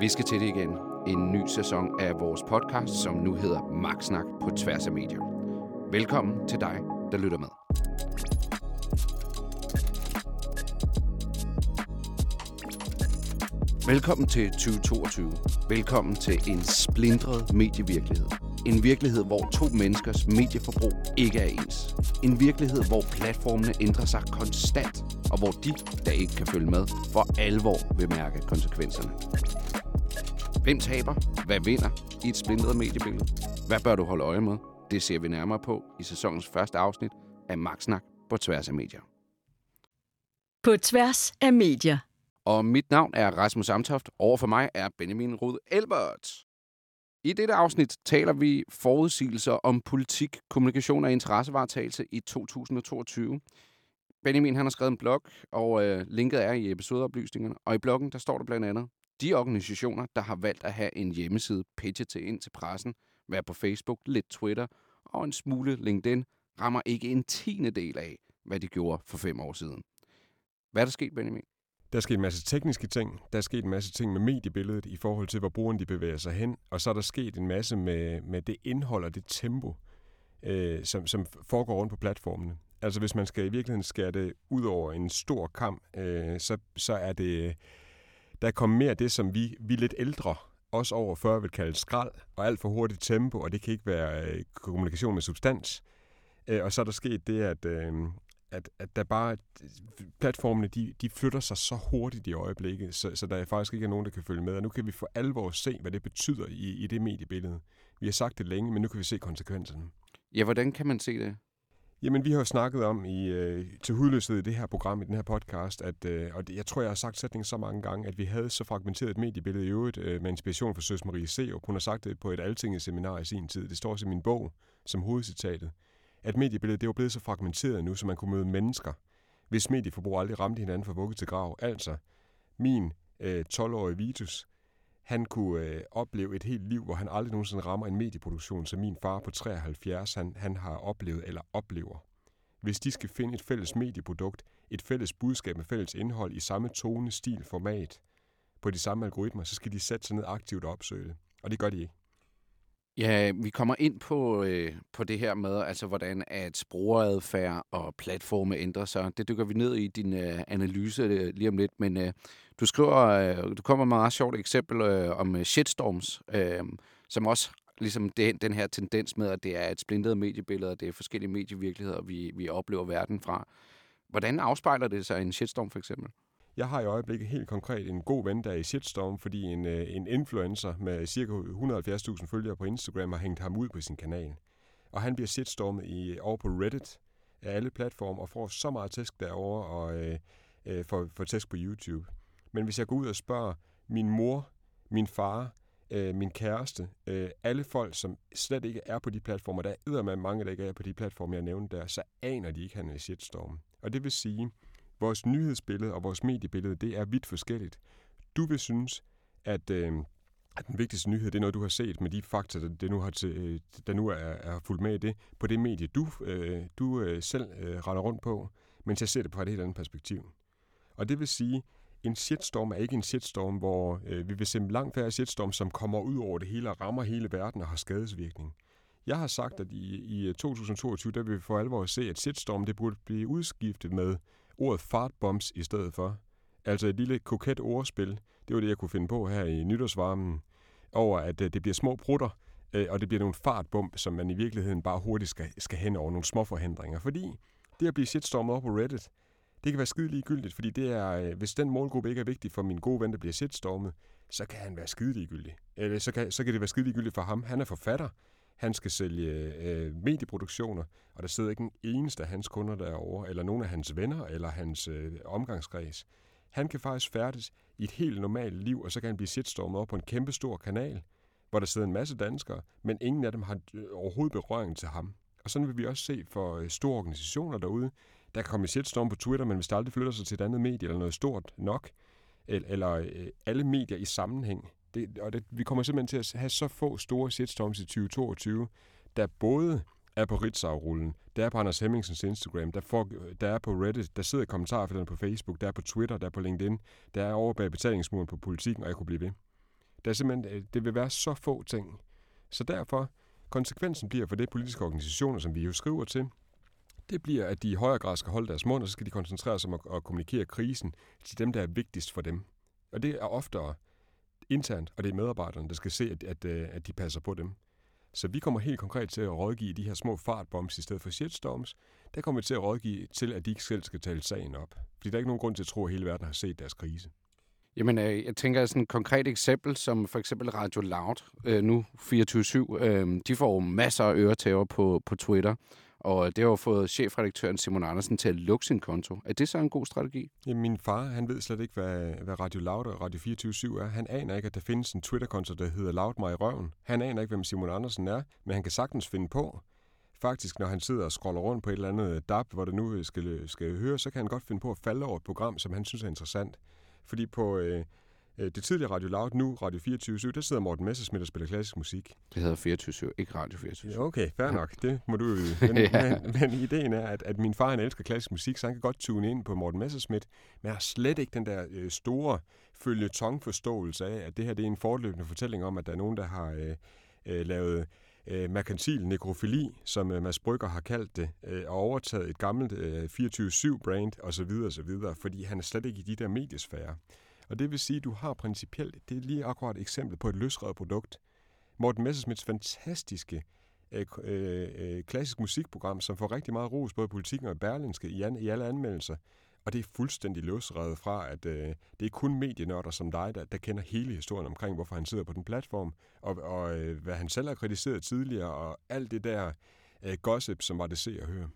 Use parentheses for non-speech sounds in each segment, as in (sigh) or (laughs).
Vi skal til det igen. En ny sæson af vores podcast, som nu hedder Magtsnak på tværs af medier. Velkommen til dig, der lytter med. Velkommen til 2022. Velkommen til en splindret medievirkelighed. En virkelighed, hvor to menneskers medieforbrug ikke er ens. En virkelighed, hvor platformene ændrer sig konstant, og hvor de, der ikke kan følge med, for alvor vil mærke konsekvenserne. Hvem taber? Hvad vinder i et splindret mediebillede? Hvad bør du holde øje med? Det ser vi nærmere på i sæsonens første afsnit af Magtsnak på tværs af medier. På tværs af medier. Og mit navn er Rasmus Amtoft. Over for mig er Benjamin Rud Elbert. I dette afsnit taler vi forudsigelser om politik, kommunikation og interessevaretagelse i 2022. Benjamin han har skrevet en blog, og øh, linket er i episodeoplysningerne. Og i bloggen der står der blandt andet, de organisationer, der har valgt at have en hjemmeside pitche til ind til pressen, være på Facebook, lidt Twitter og en smule LinkedIn, rammer ikke en tiende del af, hvad de gjorde for fem år siden. Hvad er der sket, Benjamin? Der er sket en masse tekniske ting. Der er sket en masse ting med mediebilledet i forhold til, hvor brugerne de bevæger sig hen. Og så er der sket en masse med, med det indhold og det tempo, øh, som, som foregår rundt på platformene. Altså hvis man skal i virkeligheden skære det ud over en stor kamp, øh, så, så er det, der kom mere af det, som vi, vi lidt ældre, også over 40 vil kalde skrald, og alt for hurtigt tempo, og det kan ikke være øh, kommunikation med substans. Øh, og så er der sket det, at, øh, at, at der bare, platformene, de, de flytter sig så hurtigt i øjeblikket, så, så der er faktisk ikke er nogen, der kan følge med. Og nu kan vi for alvor se, hvad det betyder i, i det mediebillede. Vi har sagt det længe, men nu kan vi se konsekvenserne. Ja, hvordan kan man se det? Jamen, vi har jo snakket om i, øh, til hudløshed i det her program, i den her podcast, at, øh, og det, jeg tror, jeg har sagt sætningen så mange gange, at vi havde så fragmenteret et mediebillede i øvrigt øh, med inspiration fra Søs Marie Seup. Hun har sagt det på et altinget seminar i sin tid. Det står også i min bog som hovedcitatet. At mediebilledet det var blevet så fragmenteret nu, så man kunne møde mennesker, hvis medieforbrug aldrig ramte hinanden fra vugge til grav. Altså, min øh, 12-årige Vitus, han kunne øh, opleve et helt liv, hvor han aldrig nogensinde rammer en medieproduktion, som min far på 73 han, han har oplevet eller oplever. Hvis de skal finde et fælles medieprodukt, et fælles budskab med fælles indhold i samme tone, stil, format, på de samme algoritmer, så skal de sætte sig ned aktivt og opsøge det. Og det gør de ikke. Ja, vi kommer ind på, øh, på det her med, altså hvordan at brugeradfærd og platforme ændrer sig. Det dykker vi ned i din øh, analyse øh, lige om lidt, men øh, du skriver, øh, du kommer med et meget sjovt eksempel øh, om øh, shitstorms, øh, som også ligesom det, den her tendens med, at det er et splintet mediebillede, og det er forskellige medievirkeligheder, vi, vi oplever verden fra. Hvordan afspejler det sig i en shitstorm for eksempel? Jeg har i øjeblikket helt konkret en god ven, der er i shitstorm, fordi en, øh, en influencer med ca. 170.000 følgere på Instagram har hængt ham ud på sin kanal. Og han bliver shitstormet i, øh, over på Reddit af alle platforme og får så meget tæsk derover og øh, øh, får, får tæsk på YouTube. Men hvis jeg går ud og spørger min mor, min far, øh, min kæreste, øh, alle folk, som slet ikke er på de platformer, der er med mange, der ikke er på de platforme, jeg nævnte der, så aner de ikke, at han er shitstorm. Og det vil sige, vores nyhedsbillede og vores mediebillede, det er vidt forskelligt. Du vil synes, at, øh, at den vigtigste nyhed, det er noget, du har set med de fakta, der, det nu, har til, øh, der nu er, er fulgt med i det, på det medie, du, øh, du øh, selv øh, render rundt på, mens jeg ser det fra et helt andet perspektiv. Og det vil sige, en shitstorm er ikke en shitstorm, hvor øh, vi vil se langt færre shitstorm, som kommer ud over det hele og rammer hele verden og har skadesvirkning. Jeg har sagt, at i, i øh, 2022, der vil vi for alvor se, at shitstorm det burde blive udskiftet med ordet fartbombs i stedet for. Altså et lille koket ordspil. Det var det, jeg kunne finde på her i nytårsvarmen. Over at øh, det bliver små prutter, øh, og det bliver nogle fartbomb, som man i virkeligheden bare hurtigt skal, skal hen over nogle små forhindringer. Fordi det at blive shitstormet op på Reddit, det kan være skide ligegyldigt, fordi det er, øh, hvis den målgruppe ikke er vigtig for min gode ven, der bliver shitstormet, så kan han være skide ligegyldig. Eller så kan, så kan det være skide ligegyldigt for ham. Han er forfatter. Han skal sælge øh, medieproduktioner, og der sidder ikke en eneste af hans kunder derovre, eller nogen af hans venner, eller hans øh, omgangskreds. Han kan faktisk færdes i et helt normalt liv, og så kan han blive shitstormet op på en kæmpe stor kanal, hvor der sidder en masse danskere, men ingen af dem har øh, overhovedet berøring til ham. Og sådan vil vi også se for øh, store organisationer derude. Der kan komme shitstorm på Twitter, men hvis der aldrig flytter sig til et andet medie eller noget stort nok, eller, øh, alle medier i sammenhæng, det, og det, vi kommer simpelthen til at have så få store shitstorms i 2022, der både er på Ritzau-rullen, der er på Anders Hemmingsens Instagram, der, får, der er på Reddit, der sidder kommentarfelterne på Facebook, der er på Twitter, der er på LinkedIn, der er over bag betalingsmuren på politikken, og jeg kunne blive ved. Der er simpelthen, øh, det vil være så få ting. Så derfor, konsekvensen bliver for det politiske organisationer, som vi jo skriver til, det bliver, at de i højere grad skal holde deres mund, og så skal de koncentrere sig om at, at kommunikere krisen til dem, der er vigtigst for dem. Og det er oftere internt, og det er medarbejderne, der skal se, at, at, øh, at de passer på dem. Så vi kommer helt konkret til at rådgive de her små fartbombs i stedet for shitstorms. Der kommer vi til at rådgive til, at de ikke selv skal tale sagen op. Fordi der er ikke nogen grund til at tro, at hele verden har set deres krise. Jamen, øh, jeg tænker sådan et konkret eksempel, som for eksempel Radio Loud, øh, nu 24-7, de får masser af øretæver på, på Twitter. Og det har jo fået chefredaktøren Simon Andersen til at lukke sin konto. Er det så en god strategi? Jamen, min far, han ved slet ikke, hvad, hvad Radio Loud og Radio 24 er. Han aner ikke, at der findes en Twitter-konto, der hedder Loud mig i røven. Han aner ikke, hvem Simon Andersen er, men han kan sagtens finde på. Faktisk, når han sidder og scroller rundt på et eller andet DAB, hvor det nu skal, skal høre, så kan han godt finde på at falde over et program, som han synes er interessant. Fordi på Øh, det tidligere Radio Loud, nu Radio 24 der sidder Morten Messersmith og spiller klassisk musik. Det hedder 24 ikke Radio 24 ja, Okay, fair nok. Det må du (laughs) vide. Men, ja. men, men ideen er, at, at min far han elsker klassisk musik, så han kan godt tune ind på Morten Messersmith, men har slet ikke den der øh, store følgetongforståelse af, at det her det er en fortløbende fortælling om, at der er nogen, der har øh, øh, lavet øh, merkantil nekrofili, som øh, Mads Brygger har kaldt det, øh, og overtaget et gammelt øh, 24-7-brand osv. osv., fordi han er slet ikke i de der mediesfære. Og det vil sige, at du har principielt, det er lige akkurat et eksempel på et løsrevet produkt. Morten Messersmiths fantastiske øh, øh, øh, klassisk musikprogram, som får rigtig meget ros, både i politikken og i Berlinske, i, an, i alle anmeldelser. Og det er fuldstændig løsrevet fra, at øh, det er kun medienørder som dig, der, der kender hele historien omkring, hvorfor han sidder på den platform, og, og øh, hvad han selv har kritiseret tidligere, og alt det der øh, gossip, som var det se og høre.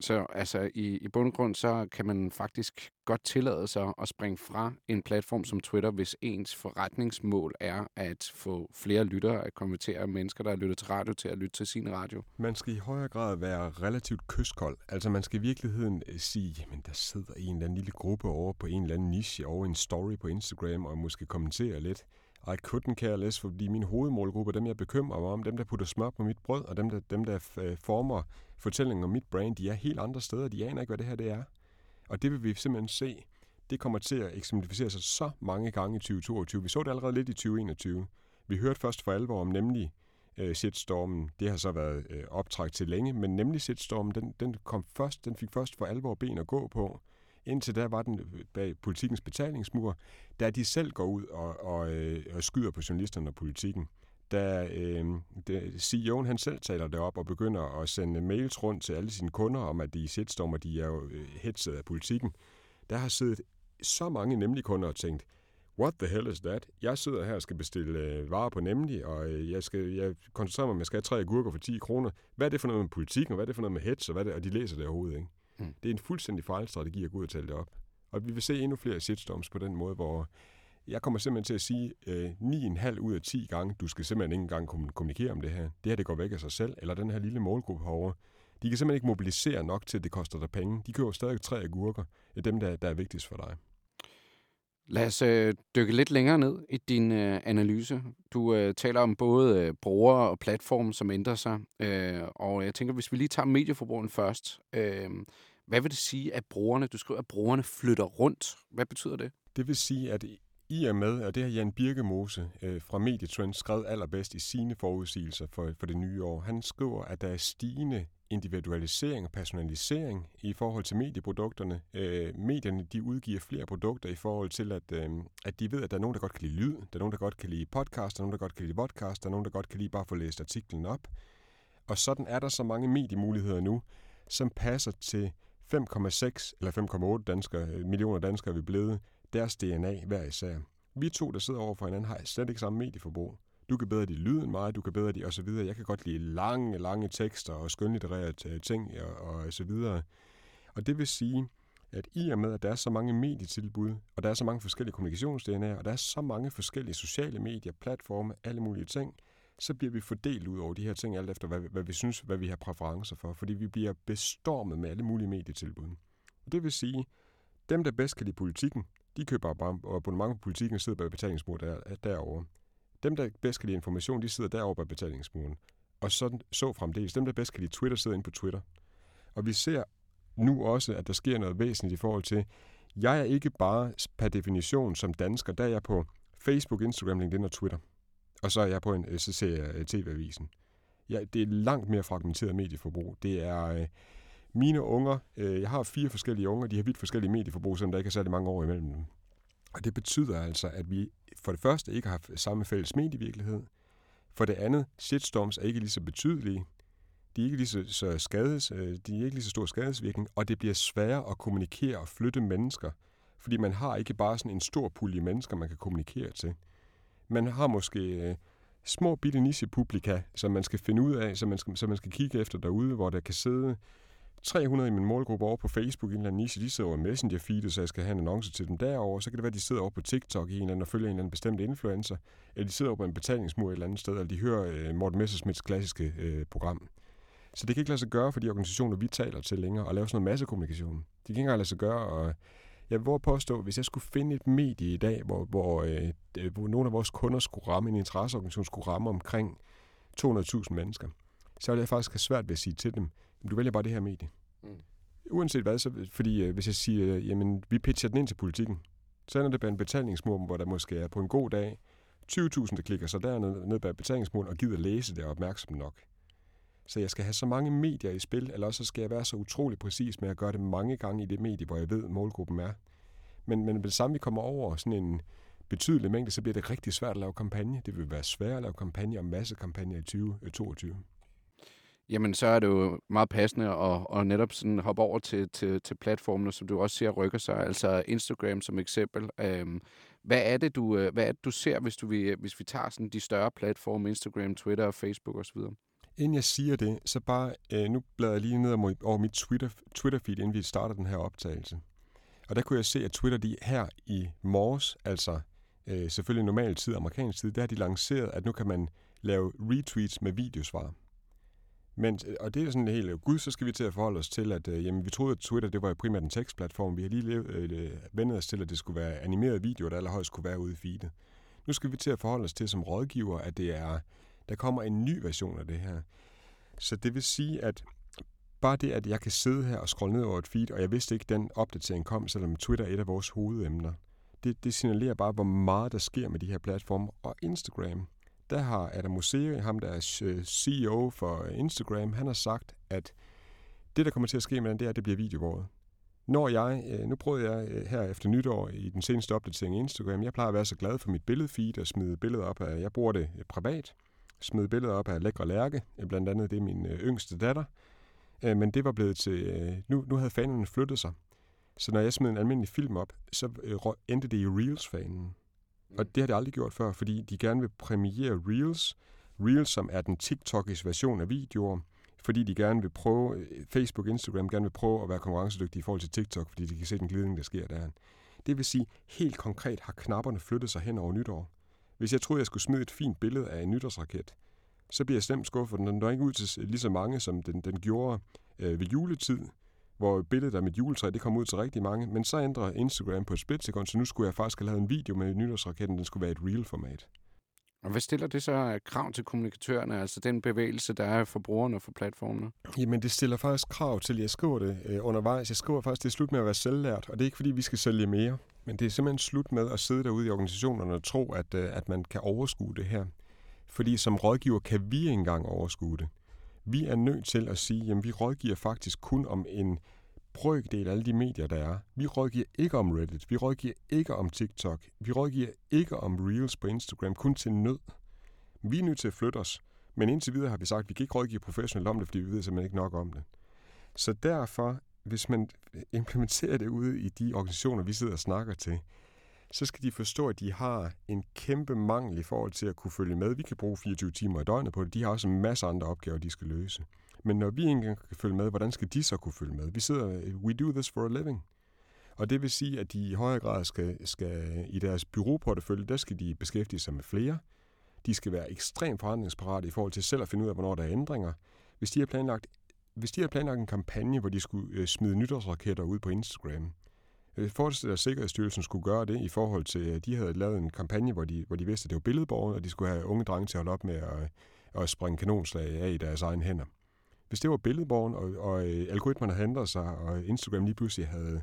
Så altså, i, i bund og grund, så kan man faktisk godt tillade sig at springe fra en platform som Twitter, hvis ens forretningsmål er at få flere lyttere, at konvertere mennesker, der har lyttet til radio, til at lytte til sin radio. Man skal i højere grad være relativt kyskold. Altså man skal i virkeligheden øh, sige, jamen der sidder en eller anden lille gruppe over på en eller anden niche, over en story på Instagram, og måske kommentere lidt. I couldn't care less, fordi min hovedmålgruppe, dem jeg bekymrer mig om, dem der putter smør på mit brød, og dem der, dem der øh, former fortællingen om mit brand, de er helt andre steder, de aner ikke, hvad det her det er. Og det vil vi simpelthen se, det kommer til at eksemplificere sig så mange gange i 2022. Vi så det allerede lidt i 2021. Vi hørte først for alvor om nemlig øh, shitstormen. Det har så været øh, optræk til længe, men nemlig shitstormen, den, den, kom først, den fik først for alvor ben at gå på. Indtil da var den øh, bag politikens betalingsmur, da de selv går ud og, og, øh, og skyder på journalisterne og politikken da øh, CEO'en han selv taler det op og begynder at sende mails rundt til alle sine kunder om, at de er shitstormer, de er jo øh, hetset af politikken, der har siddet så mange nemlig kunder og tænkt, what the hell is that? Jeg sidder her og skal bestille øh, varer på nemlig, og øh, jeg, skal, jeg koncentrerer mig om, at jeg skal have tre agurker for 10 kroner. Hvad er det for noget med politikken, og hvad er det for noget med hets, og, hvad er det, og de læser det overhovedet ikke. Mm. Det er en fuldstændig fejlstrategi at gå ud og tale det op. Og vi vil se endnu flere shitstorms på den måde, hvor jeg kommer simpelthen til at sige øh, 9,5 ud af 10 gange, du skal simpelthen ikke engang kommunikere om det her. Det her, det går væk af sig selv, eller den her lille målgruppe herovre. De kan simpelthen ikke mobilisere nok til, at det koster dig penge. De køber stadig tre agurker. Er dem, der, der er vigtigst for dig. Lad os øh, dykke lidt længere ned i din øh, analyse. Du øh, taler om både øh, brugere og platform, som ændrer sig. Øh, og jeg tænker, hvis vi lige tager medieforbrugeren først. Øh, hvad vil det sige, at brugerne, du skriver, at brugerne flytter rundt? Hvad betyder det? Det vil sige, at i og med, og det har Jan Birkemose øh, fra Medietrend skrevet allerbedst i sine forudsigelser for, for det nye år. Han skriver, at der er stigende individualisering og personalisering i forhold til medieprodukterne. Øh, medierne de udgiver flere produkter i forhold til, at, øh, at de ved, at der er nogen, der godt kan lide lyd, der er nogen, der godt kan lide podcast, der er nogen, der godt kan lide podcast, der er nogen, der godt kan lide bare få læst artiklen op. Og sådan er der så mange mediemuligheder nu, som passer til 5,6 eller 5,8 danskere, øh, millioner danskere, vi er blevet, deres DNA hver især. Vi to, der sidder over for hinanden, har slet ikke samme medieforbrug. Du kan bedre lide lyden meget, du kan bedre lide osv. Jeg kan godt lide lange, lange tekster og skønlitterære ting og, og så videre. Og det vil sige, at i og med, at der er så mange medietilbud, og der er så mange forskellige kommunikationsdna'er, og der er så mange forskellige sociale medier, platforme, alle mulige ting, så bliver vi fordelt ud over de her ting, alt efter hvad, hvad vi synes, hvad vi har præferencer for, fordi vi bliver bestormet med alle mulige medietilbud. Og det vil sige, dem, der bedst kan lide politikken, de køber abonnement på politikken og sidder bag betalingsmuren der, derovre. Dem, der bedst kan lide information, de sidder derovre bag betalingsmuren. Og sådan, så fremdeles. Dem, der bedst kan lide Twitter, sidder inde på Twitter. Og vi ser nu også, at der sker noget væsentligt i forhold til, jeg er ikke bare per definition som dansker, der er jeg på Facebook, Instagram, LinkedIn og Twitter. Og så er jeg på en, øh, så ser jeg øh, TV-avisen. Ja, det er langt mere fragmenteret medieforbrug. Det er øh, mine unger, øh, jeg har fire forskellige unger, de har vidt forskellige medieforbrug, selvom der ikke er særlig mange år imellem dem. Og det betyder altså, at vi for det første ikke har samme fælles medievirkelighed. For det andet, shitstorms er ikke lige så betydelige. De er ikke lige så, så skades, øh, de er ikke lige så stor skadesvirkning, og det bliver sværere at kommunikere og flytte mennesker, fordi man har ikke bare sådan en stor pulje mennesker, man kan kommunikere til. Man har måske øh, små bitte nichepublika, som man skal finde ud af, som man skal, som man skal kigge efter derude, hvor der kan sidde 300 i min målgruppe over på Facebook i en eller anden niche, de sidder over i messenger feedet, så jeg skal have en annonce til dem derover. Så kan det være, at de sidder over på TikTok i en eller anden og følger en eller anden bestemt influencer, eller de sidder over på en betalingsmur et eller andet sted, eller de hører øh, Morten Messersmiths klassiske øh, program. Så det kan ikke lade sig gøre for de organisationer, vi taler til længere, at lave sådan noget massekommunikation. Det kan ikke engang lade sig gøre, og jeg vil påstå, hvis jeg skulle finde et medie i dag, hvor, hvor, øh, hvor nogle af vores kunder skulle ramme, en interesseorganisation skulle ramme omkring 200.000 mennesker, så ville jeg faktisk have svært ved at sige til dem, du vælger bare det her medie. Mm. Uanset hvad, så, fordi øh, hvis jeg siger, øh, jamen vi pitcher den ind til politikken, så ender det bag en betalingsmur, hvor der måske er på en god dag 20.000, der klikker sig dernede ned bag betalingsmuren og gider læse det og opmærksom nok. Så jeg skal have så mange medier i spil, eller også skal jeg være så utrolig præcis med at gøre det mange gange i det medie, hvor jeg ved, målgruppen er. Men, men det samme, vi kommer over sådan en betydelig mængde, så bliver det rigtig svært at lave kampagne. Det vil være svært at lave kampagne og masse kampagner i 2022. Jamen, så er det jo meget passende at, at netop sådan hoppe over til, til, til platformene, som du også ser rykker sig. Altså Instagram som eksempel. Øhm, hvad er det, du, øh, hvad er det, du ser, hvis, du, hvis vi tager sådan de større platforme, Instagram, Twitter, og Facebook osv.? Inden jeg siger det, så bare, øh, nu bladrer jeg lige ned over mit Twitter, Twitter-feed, inden vi starter den her optagelse. Og der kunne jeg se, at Twitter de her i morges, altså øh, selvfølgelig normal tid, amerikansk tid, der har de lanceret, at nu kan man lave retweets med videosvar. Men, øh, og det er sådan helt, øh, gud, så skal vi til at forholde os til, at øh, jamen, vi troede, at Twitter det var primært en tekstplatform. Vi har lige levet, øh, øh, vendet os til, at det skulle være animerede videoer, der allerhøjst kunne være ude i feedet. Nu skal vi til at forholde os til som rådgiver, at det er, der kommer en ny version af det her. Så det vil sige, at bare det, at jeg kan sidde her og scrolle ned over et feed, og jeg vidste ikke, at den opdatering kom, selvom Twitter er et af vores hovedemner. Det, det signalerer bare, hvor meget der sker med de her platforme. Og Instagram, der har Adam Mosseri, ham der er øh, CEO for øh, Instagram, han har sagt, at det, der kommer til at ske med den, det er, at det bliver videovåret. Når jeg, øh, nu prøvede jeg her efter nytår i den seneste opdatering i Instagram, jeg plejer at være så glad for mit billedfeed og smide billeder op af, jeg bruger det privat, smide billeder op af lækre lærke, blandt andet det er min yngste datter, men det var blevet til, nu, nu havde fanerne flyttet sig. Så når jeg smed en almindelig film op, så endte det i Reels-fanen. Og det har de aldrig gjort før, fordi de gerne vil premiere Reels. Reels, som er den TikTokis version af videoer, fordi de gerne vil prøve, øh, Facebook og Instagram gerne vil prøve at være konkurrencedygtige i forhold til TikTok, fordi de kan se den glidning, der sker der. Det vil sige, helt konkret har knapperne flyttet sig hen over nytår. Hvis jeg troede, jeg skulle smide et fint billede af en nytårsraket, så bliver jeg slemt skuffet. Den når ikke ud til lige så mange, som den, den gjorde øh, ved juletid, hvor billedet af mit juletræ, det kom ud til rigtig mange. Men så ændrer Instagram på et splitsekund, så nu skulle jeg faktisk have lavet en video med nytårsraketten, den skulle være et real-format. Og hvad stiller det så krav til kommunikatørerne, altså den bevægelse, der er for brugerne og for platformene? Jamen, det stiller faktisk krav til, at jeg skriver det øh, undervejs. Jeg skriver faktisk, det er slut med at være selvlært, og det er ikke, fordi vi skal sælge mere. Men det er simpelthen slut med at sidde derude i organisationerne og tro, at, øh, at man kan overskue det her. Fordi som rådgiver kan vi ikke engang overskue det. Vi er nødt til at sige, at vi rådgiver faktisk kun om en brøkdel af alle de medier, der er. Vi rådgiver ikke om Reddit, vi rådgiver ikke om TikTok, vi rådgiver ikke om Reels på Instagram, kun til nød. Vi er nødt til at flytte os, men indtil videre har vi sagt, at vi kan ikke rådgive professionelt om det, fordi vi ved simpelthen ikke nok om det. Så derfor, hvis man implementerer det ude i de organisationer, vi sidder og snakker til, så skal de forstå, at de har en kæmpe mangel i forhold til at kunne følge med. Vi kan bruge 24 timer i døgnet på det. De har også en masse andre opgaver, de skal løse. Men når vi ikke engang kan følge med, hvordan skal de så kunne følge med? Vi sidder, we do this for a living. Og det vil sige, at de i højere grad skal, skal i deres byråportefølje, der skal de beskæftige sig med flere. De skal være ekstremt forandringsparate i forhold til selv at finde ud af, hvornår der er ændringer. Hvis de har planlagt, hvis de har planlagt en kampagne, hvor de skulle øh, smide nytårsraketter ud på Instagram, øh, forestiller at øh, Sikkerhedsstyrelsen skulle gøre det i forhold til, at de havde lavet en kampagne, hvor de, hvor de vidste, at det var billedborgen, og de skulle have unge drenge til at holde op med at, øh, at springe kanonslag af i deres egne hænder. Hvis det var billedborgen, og, og øh, algoritmerne havde ændret sig, og Instagram lige pludselig havde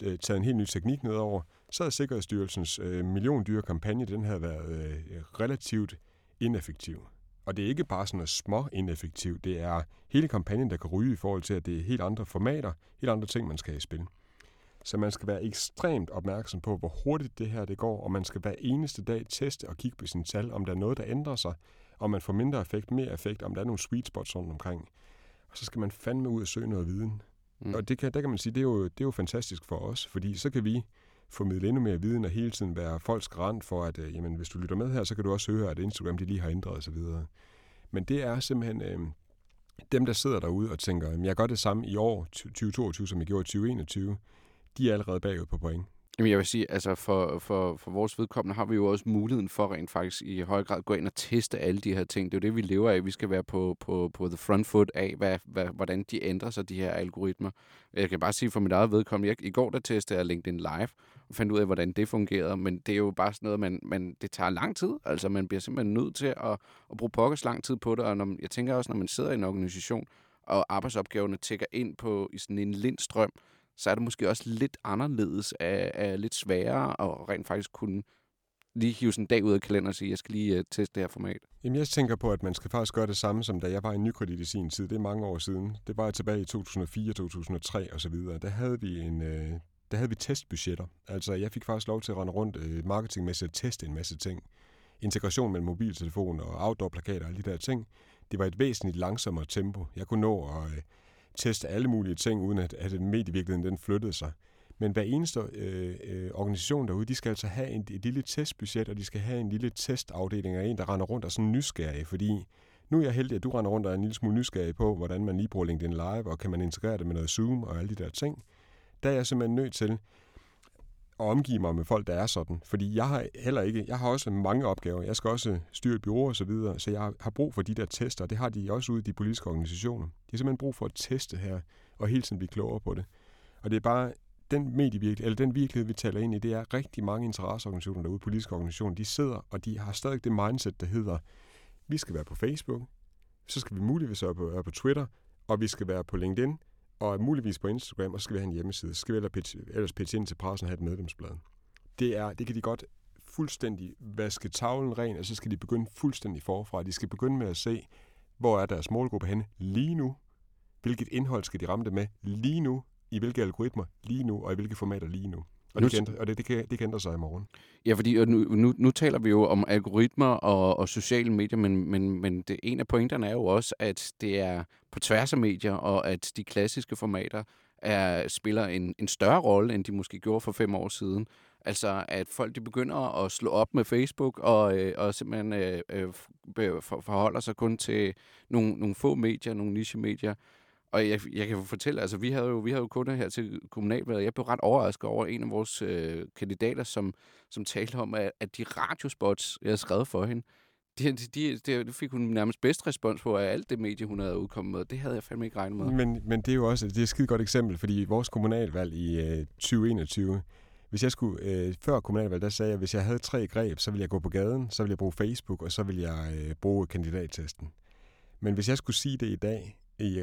taget en helt ny teknik nedover, så havde Sikkerhedsstyrelsens øh, milliondyre kampagne, den havde været øh, relativt ineffektiv. Og det er ikke bare sådan noget små ineffektiv, det er hele kampagnen, der kan ryge i forhold til, at det er helt andre formater, helt andre ting, man skal have i spil. Så man skal være ekstremt opmærksom på, hvor hurtigt det her det går, og man skal hver eneste dag teste og kigge på sine tal, om der er noget, der ændrer sig, om man får mindre effekt, mere effekt, om der er nogle sweet spots rundt omkring. Og så skal man fandme ud og søge noget viden. Mm. Og det kan, der kan man sige, det er, jo, det er jo fantastisk for os, fordi så kan vi formidle endnu mere viden og hele tiden være folks garant for, at øh, jamen, hvis du lytter med her, så kan du også høre, at Instagram de lige har ændret osv. Men det er simpelthen øh, dem, der sidder derude og tænker, at jeg gør det samme i år 2022, som jeg gjorde i 2021, de er allerede bagud på point. Jamen jeg vil sige, altså for, for, for vores vedkommende har vi jo også muligheden for rent faktisk i høj grad gå ind og teste alle de her ting. Det er jo det, vi lever af. Vi skal være på, på, på the front foot af, hvad, hvad, hvordan de ændrer sig, de her algoritmer. Jeg kan bare sige for mit eget vedkommende, jeg, i går der testede jeg LinkedIn Live og fandt ud af, hvordan det fungerede, men det er jo bare sådan noget, man, man, det tager lang tid. Altså man bliver simpelthen nødt til at, at bruge pokkers lang tid på det, og når, jeg tænker også, når man sidder i en organisation, og arbejdsopgaverne tækker ind på i sådan en lindstrøm, så er det måske også lidt anderledes, af, af lidt sværere at rent faktisk kunne lige hive sådan en dag ud af kalenderen og sige, jeg skal lige uh, teste det her format? Jamen, jeg tænker på, at man skal faktisk gøre det samme, som da jeg var i Nykredit i sin tid. Det er mange år siden. Det var tilbage i 2004, 2003 og så videre. Der havde vi en... Øh, der havde vi testbudgetter. Altså, jeg fik faktisk lov til at rende rundt øh, marketingmæssigt og teste en masse ting. Integration mellem mobiltelefon og outdoor-plakater og alle de der ting. Det var et væsentligt langsommere tempo. Jeg kunne nå at Øh, teste alle mulige ting, uden at, at medievirkeligheden den flyttede sig. Men hver eneste øh, øh, organisation derude, de skal altså have en, et lille testbudget, og de skal have en lille testafdeling af en, der render rundt og sådan nysgerrig, fordi nu er jeg heldig, at du render rundt og er en lille smule nysgerrig på, hvordan man lige bruger LinkedIn Live, og kan man integrere det med noget Zoom og alle de der ting. Der er jeg simpelthen nødt til at omgive mig med folk, der er sådan. Fordi jeg har heller ikke, jeg har også mange opgaver. Jeg skal også styre et bureau og så videre, så jeg har brug for de der tester, det har de også ude i de politiske organisationer. De har simpelthen brug for at teste her, og hele tiden blive klogere på det. Og det er bare den medievirkelighed, eller den virkelighed, vi taler ind i, det er rigtig mange interesseorganisationer derude, politiske organisationer, de sidder, og de har stadig det mindset, der hedder, vi skal være på Facebook, så skal vi muligvis være på, være på Twitter, og vi skal være på LinkedIn, og muligvis på Instagram, og så skal vi have en hjemmeside. Så skal vi ellers pitche, ellers pitche ind til pressen og have et medlemsblad. Det, er, det kan de godt fuldstændig vaske tavlen ren, og så skal de begynde fuldstændig forfra. De skal begynde med at se, hvor er deres målgruppe henne lige nu, hvilket indhold skal de ramme det med lige nu, i hvilke algoritmer lige nu, og i hvilke formater lige nu. Og, det, kan, og det, det, kan, det kan ændre sig i morgen. Ja, fordi nu, nu, nu taler vi jo om algoritmer og, og sociale medier, men, men, men det, en af pointerne er jo også, at det er på tværs af medier, og at de klassiske formater er, spiller en, en større rolle, end de måske gjorde for fem år siden. Altså, at folk de begynder at slå op med Facebook og, øh, og simpelthen øh, øh, forholder sig kun til nogle, nogle få medier, nogle niche-medier, og jeg, jeg kan fortælle, altså vi havde jo, vi havde jo kunder her til kommunalvalget. Jeg blev ret overrasket over en af vores øh, kandidater, som, som talte om, at, at de radiospots, jeg havde skrevet for hende, det de, de, de fik hun nærmest bedst respons på af alt det medie, hun havde udkommet med. Det havde jeg fandme ikke regnet med. Men, men det er jo også det er et skide godt eksempel, fordi vores kommunalvalg i øh, 2021, hvis jeg skulle, øh, før kommunalvalg, der sagde jeg, at hvis jeg havde tre greb, så ville jeg gå på gaden, så ville jeg bruge Facebook, og så ville jeg øh, bruge kandidattesten. Men hvis jeg skulle sige det i dag, i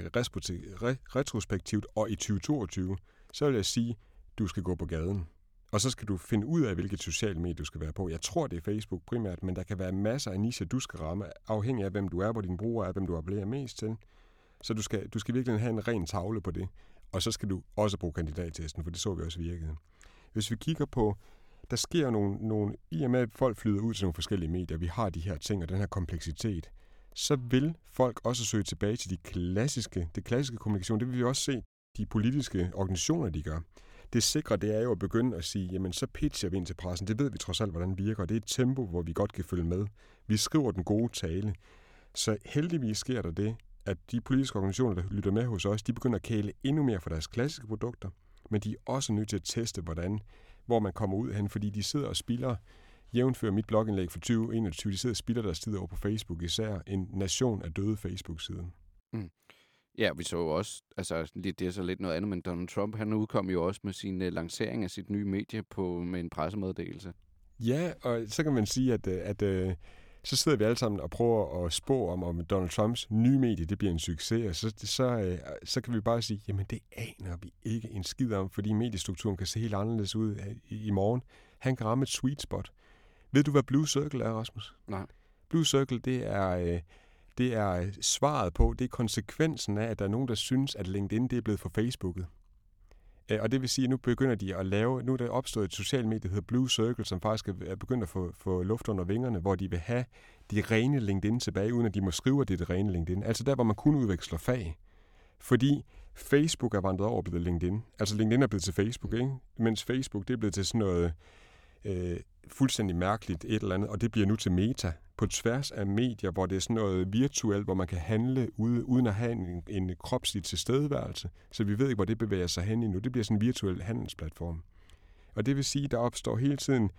retrospektivt og i 2022, så vil jeg sige, du skal gå på gaden. Og så skal du finde ud af, hvilket socialt medie du skal være på. Jeg tror, det er Facebook primært, men der kan være masser af nischer, du skal ramme, afhængig af, hvem du er, hvor din bruger er, hvem du appellerer mest til. Så du skal, du skal virkelig have en ren tavle på det. Og så skal du også bruge kandidattesten, for det så vi også virkede. Hvis vi kigger på, der sker nogle, nogle, i og med at folk flyder ud til nogle forskellige medier, vi har de her ting og den her kompleksitet, så vil folk også søge tilbage til de klassiske, det klassiske kommunikation. Det vil vi også se, de politiske organisationer, de gør. Det sikre, det er jo at begynde at sige, jamen så pitcher vi ind til pressen. Det ved vi trods alt, hvordan virker. Det er et tempo, hvor vi godt kan følge med. Vi skriver den gode tale. Så heldigvis sker der det, at de politiske organisationer, der lytter med hos os, de begynder at kæle endnu mere for deres klassiske produkter, men de er også nødt til at teste, hvordan, hvor man kommer ud hen, fordi de sidder og spiller jævnfører mit blogindlæg for 2021, de sidder og spilder deres tid over på Facebook, især en nation af døde Facebook-siden. Mm. Ja, vi så jo også, altså det er så lidt noget andet, men Donald Trump, han udkom jo også med sin uh, lancering af sit nye medie på, med en pressemeddelelse. Ja, og så kan man sige, at, øh, at, at øh, så sidder vi alle sammen og prøver at spå om, om Donald Trumps nye medie det bliver en succes, og så, så, så kan vi bare sige, jamen det aner vi ikke en skid om, fordi mediestrukturen kan se helt anderledes ud i, i morgen. Han kan ramme et sweet spot. Ved du, hvad Blue Circle er, Rasmus? Nej. Blue Circle, det er, øh, det er svaret på, det er konsekvensen af, at der er nogen, der synes, at LinkedIn det er blevet for Facebooket. Øh, og det vil sige, at nu begynder de at lave, nu er der opstået et socialt medie, der hedder Blue Circle, som faktisk er begyndt at få, få luft under vingerne, hvor de vil have de rene LinkedIn tilbage, uden at de må skrive, at det er det rene LinkedIn. Altså der, hvor man kun udveksler fag. Fordi Facebook er vandret over blevet LinkedIn. Altså LinkedIn er blevet til Facebook, ikke? Mens Facebook det er blevet til sådan noget øh, fuldstændig mærkeligt et eller andet, og det bliver nu til meta på tværs af medier, hvor det er sådan noget virtuelt, hvor man kan handle ude, uden at have en, en kropslig tilstedeværelse. Så vi ved ikke, hvor det bevæger sig hen endnu. Det bliver sådan en virtuel handelsplatform. Og det vil sige, at der opstår hele tiden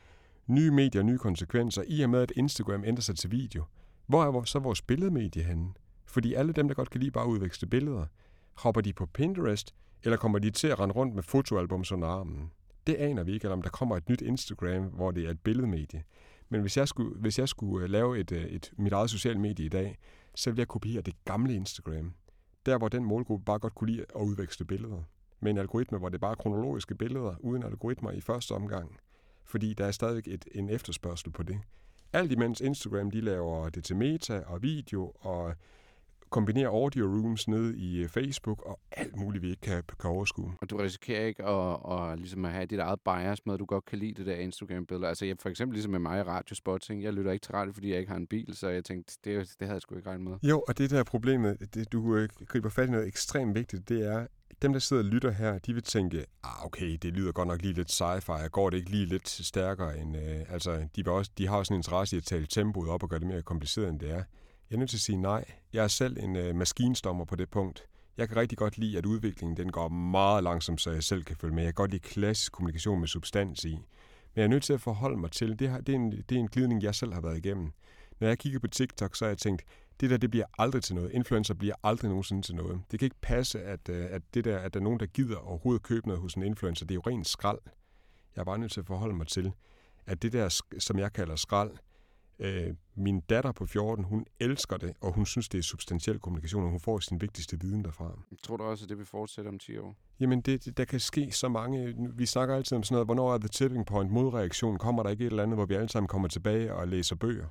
nye medier, nye konsekvenser, i og med, at Instagram ændrer sig til video. Hvor er så vores billedmedie henne? Fordi alle dem, der godt kan lide bare at udveksle billeder, hopper de på Pinterest, eller kommer de til at rende rundt med fotoalbum under armen? Det aner vi ikke, eller om der kommer et nyt Instagram, hvor det er et billedmedie. Men hvis jeg skulle, hvis jeg skulle øh, lave et, øh, et, mit eget sociale medie i dag, så ville jeg kopiere det gamle Instagram. Der, hvor den målgruppe bare godt kunne lide at udveksle billeder. Med en algoritme, hvor det bare er kronologiske billeder, uden algoritmer i første omgang. Fordi der er stadig et, en efterspørgsel på det. Alt imens Instagram de laver det til meta og video og kombinere audio rooms ned i øh, Facebook og alt muligt, vi ikke kan, kan overskue. Og du risikerer ikke at, at, ligesom at have dit eget bias med, at du godt kan lide det der Instagram-billede. Altså jeg, for eksempel ligesom med mig i Radiospot, jeg lytter ikke til radio, fordi jeg ikke har en bil, så jeg tænkte, det, det havde jeg sgu ikke regnet med. Jo, og det der problemet, det, du øh, griber fat i noget ekstremt vigtigt, det er, dem, der sidder og lytter her, de vil tænke, ah, okay, det lyder godt nok lige lidt sci-fi, går det ikke lige lidt stærkere end... Øh, altså, de, vil også, de har også en interesse i at tale tempoet op og gøre det mere kompliceret, end det er. Jeg er nødt til at sige nej. Jeg er selv en øh, maskinstommer på det punkt. Jeg kan rigtig godt lide, at udviklingen den går meget langsomt, så jeg selv kan følge med. Jeg kan godt lide klassisk kommunikation med substans i. Men jeg er nødt til at forholde mig til, det, her, det, er en, det er en glidning, jeg selv har været igennem. Når jeg kigger på TikTok, så har jeg tænkt, det der, det bliver aldrig til noget. Influencer bliver aldrig nogensinde til noget. Det kan ikke passe, at, øh, at, det der, at der er nogen, der gider overhovedet købe noget hos en influencer. Det er jo rent skrald. Jeg er bare nødt til at forholde mig til, at det der, som jeg kalder skrald, Øh, min datter på 14, hun elsker det, og hun synes, det er substantiel kommunikation, og hun får sin vigtigste viden derfra. Tror du også, at det vil fortsætte om 10 år? Jamen, det, der kan ske så mange... Vi snakker altid om sådan noget, hvornår er the tipping point, modreaktion? Kommer der ikke et eller andet, hvor vi alle sammen kommer tilbage og læser bøger?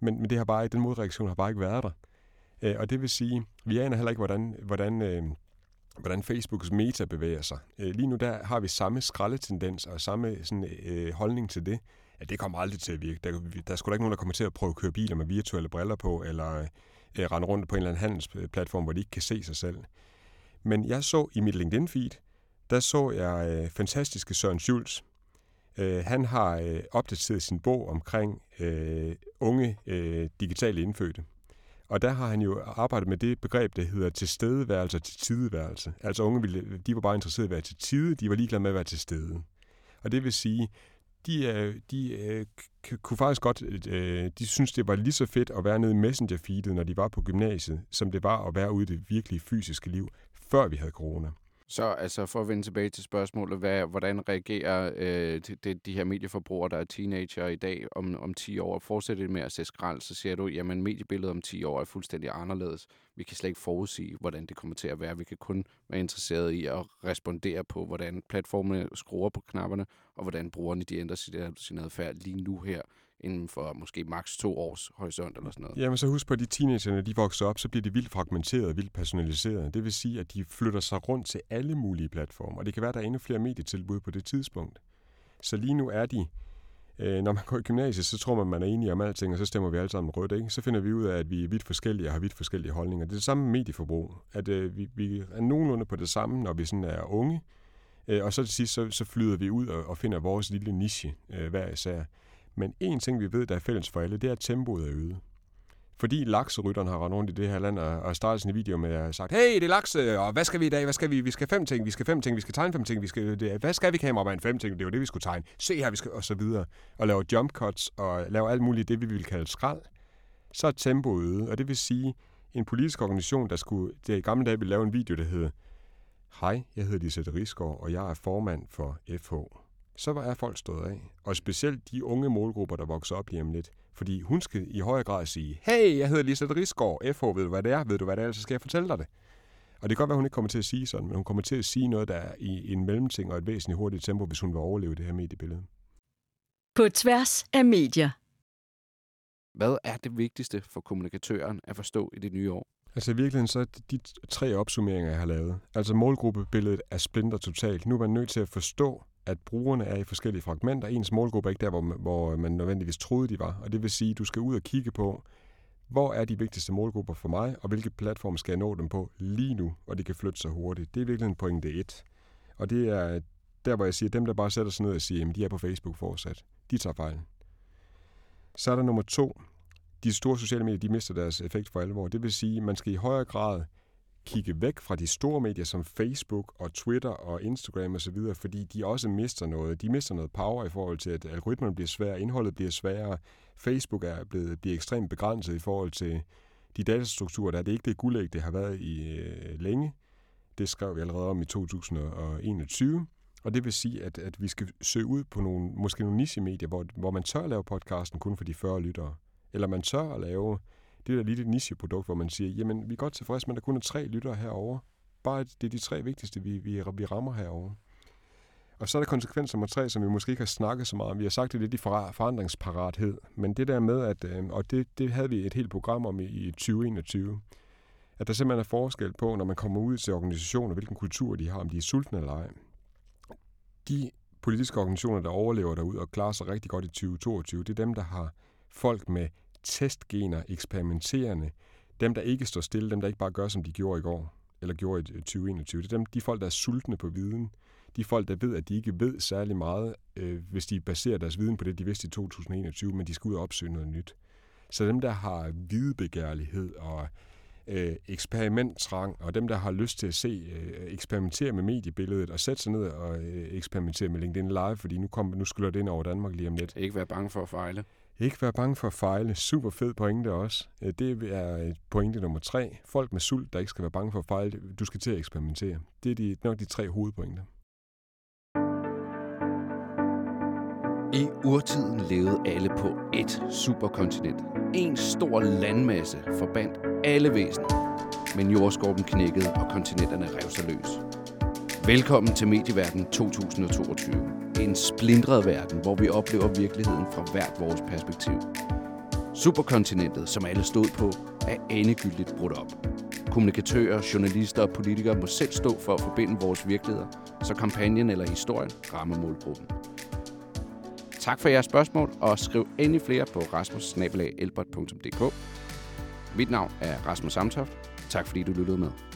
Men, men det har bare, den modreaktion har bare ikke været der. Øh, og det vil sige, vi aner heller ikke, hvordan, hvordan, øh, hvordan Facebooks meta bevæger sig. Øh, lige nu der har vi samme skraldetendens og samme sådan, øh, holdning til det ja, det kommer aldrig til at virke. Der, der er sgu da ikke nogen, der kommer til at prøve at køre biler med virtuelle briller på, eller øh, rende rundt på en eller anden handelsplatform, hvor de ikke kan se sig selv. Men jeg så i mit LinkedIn-feed, der så jeg øh, fantastiske Søren Schulz. Øh, han har øh, opdateret sin bog omkring øh, unge øh, digitale indfødte. Og der har han jo arbejdet med det begreb, der hedder tilstedeværelse til tideværelse. Altså unge, ville, de var bare interesserede i at være til tide, de var ligeglade med at være til stede. Og det vil sige, de, øh, de øh, kunne faktisk godt, øh, de synes, det var lige så fedt at være nede i Messenger-feedet, når de var på gymnasiet, som det var at være ude i det virkelige fysiske liv, før vi havde corona. Så altså for at vende tilbage til spørgsmålet, hvad, hvordan reagerer øh, de, de her medieforbrugere, der er teenager i dag om, om 10 år, og fortsætter med at se skrald, så siger du, jamen mediebilledet om 10 år er fuldstændig anderledes. Vi kan slet ikke forudsige, hvordan det kommer til at være. Vi kan kun være interesseret i at respondere på, hvordan platformene skruer på knapperne, og hvordan brugerne de ændrer sin, sin adfærd lige nu her inden for måske maks to års horisont eller sådan noget. Jamen så husk på, at de teenagerne, de vokser op, så bliver de vildt fragmenteret og vildt personaliseret. Det vil sige, at de flytter sig rundt til alle mulige platforme, og det kan være, at der er endnu flere medietilbud på det tidspunkt. Så lige nu er de, øh, når man går i gymnasiet, så tror man, man er enige om alting, og så stemmer vi alle sammen rødt. Ikke? Så finder vi ud af, at vi er vidt forskellige og har vidt forskellige holdninger. Det er det samme med medieforbrug, at øh, vi, vi er nogenlunde på det samme, når vi sådan er unge, øh, og så til sidst, så, så flyder vi ud og, og finder vores lille niche øh, hver især. Men en ting, vi ved, der er fælles for alle, det er, at tempoet er øget. Fordi lakserytteren har rendt rundt i det her land og, og startet sin video med at sagt, hey, det er lakse, og hvad skal vi i dag? Hvad skal vi? Vi skal fem ting, vi skal fem ting, vi skal tegne fem ting, vi skal, det, hvad skal vi kameraman? Fem ting, det var det, vi skulle tegne. Se her, vi skal, og så videre. Og lave jump cuts og lave alt muligt, det vi vil kalde skrald. Så er tempoet øget, og det vil sige, en politisk organisation, der skulle, det i gamle dage ville lave en video, der hedder, Hej, jeg hedder Lisette Risgaard, og jeg er formand for FH så er folk stået af. Og specielt de unge målgrupper, der vokser op lige om lidt. Fordi hun skal i højere grad sige, hey, jeg hedder Lisa Risgaard, FH, ved du hvad det er? Ved du hvad det er? Så skal jeg fortælle dig det. Og det kan godt være, at hun ikke kommer til at sige sådan, men hun kommer til at sige noget, der er i en mellemting og et væsentligt hurtigt tempo, hvis hun vil overleve det her mediebillede. På tværs af medier. Hvad er det vigtigste for kommunikatøren at forstå i det nye år? Altså i virkeligheden så er de tre opsummeringer, jeg har lavet. Altså målgruppebilledet er splinter totalt. Nu er man nødt til at forstå, at brugerne er i forskellige fragmenter. Ens målgruppe er ikke der, hvor man, hvor øh, man nødvendigvis troede, de var. Og det vil sige, at du skal ud og kigge på, hvor er de vigtigste målgrupper for mig, og hvilke platforme skal jeg nå dem på lige nu, og det kan flytte sig hurtigt. Det er virkelig en pointe et. Og det er der, hvor jeg siger, at dem, der bare sætter sig ned og siger, at de er på Facebook fortsat, de tager fejl. Så er der nummer to. De store sociale medier, de mister deres effekt for alvor. Det vil sige, at man skal i højere grad kigge væk fra de store medier som Facebook og Twitter og Instagram osv., fordi de også mister noget. De mister noget power i forhold til, at algoritmerne bliver sværere, indholdet bliver sværere. Facebook er blevet bliver ekstremt begrænset i forhold til de datastrukturer, der er det ikke det guldæg, det har været i øh, længe. Det skrev vi allerede om i 2021. Og det vil sige, at, at vi skal søge ud på nogle, måske nogle niche-medier, hvor, hvor man tør at lave podcasten kun for de 40 lyttere. Eller man tør at lave det der lille nicheprodukt, hvor man siger, jamen vi er godt tilfredse med, at der kun er tre lyttere herover. Bare det er de tre vigtigste, vi, vi, vi rammer herover. Og så er der konsekvens nummer tre, som vi måske ikke har snakket så meget om. Vi har sagt det lidt i forandringsparathed, men det der med, at, øh, og det, det havde vi et helt program om i, i 2021, at der simpelthen er forskel på, når man kommer ud til organisationer, hvilken kultur de har, om de er sultne eller ej. De politiske organisationer, der overlever derud og klarer sig rigtig godt i 2022, det er dem, der har folk med testgener, eksperimenterende, dem, der ikke står stille, dem, der ikke bare gør, som de gjorde i går, eller gjorde i øh, 2021. Det er dem, de folk, der er sultne på viden. De folk, der ved, at de ikke ved særlig meget, øh, hvis de baserer deres viden på det, de vidste i 2021, men de skal ud og opsøge noget nyt. Så dem, der har videbegærlighed og øh, eksperimenttrang, og dem, der har lyst til at se, øh, eksperimentere med mediebilledet, og sætte sig ned og øh, eksperimentere med LinkedIn Live, fordi nu, kom, nu skylder det ind over Danmark lige om lidt. Ikke være bange for at fejle. Ikke være bange for at fejle. Super fed pointe også. Øh, det er øh, pointe nummer tre. Folk med sult, der ikke skal være bange for at fejle. Du skal til at eksperimentere. Det er de, nok de tre hovedpointer. I urtiden levede alle på ét superkontinent. En stor landmasse forbandt alle væsener. Men jordskorpen knækkede, og kontinenterne rev sig løs. Velkommen til Medieverden 2022. En splindret verden, hvor vi oplever virkeligheden fra hvert vores perspektiv. Superkontinentet, som alle stod på, er endegyldigt brudt op. Kommunikatører, journalister og politikere må selv stå for at forbinde vores virkeligheder, så kampagnen eller historien rammer målgruppen. Tak for jeres spørgsmål, og skriv endelig flere på rasmus Mit navn er Rasmus Samtoft. Tak fordi du lyttede med.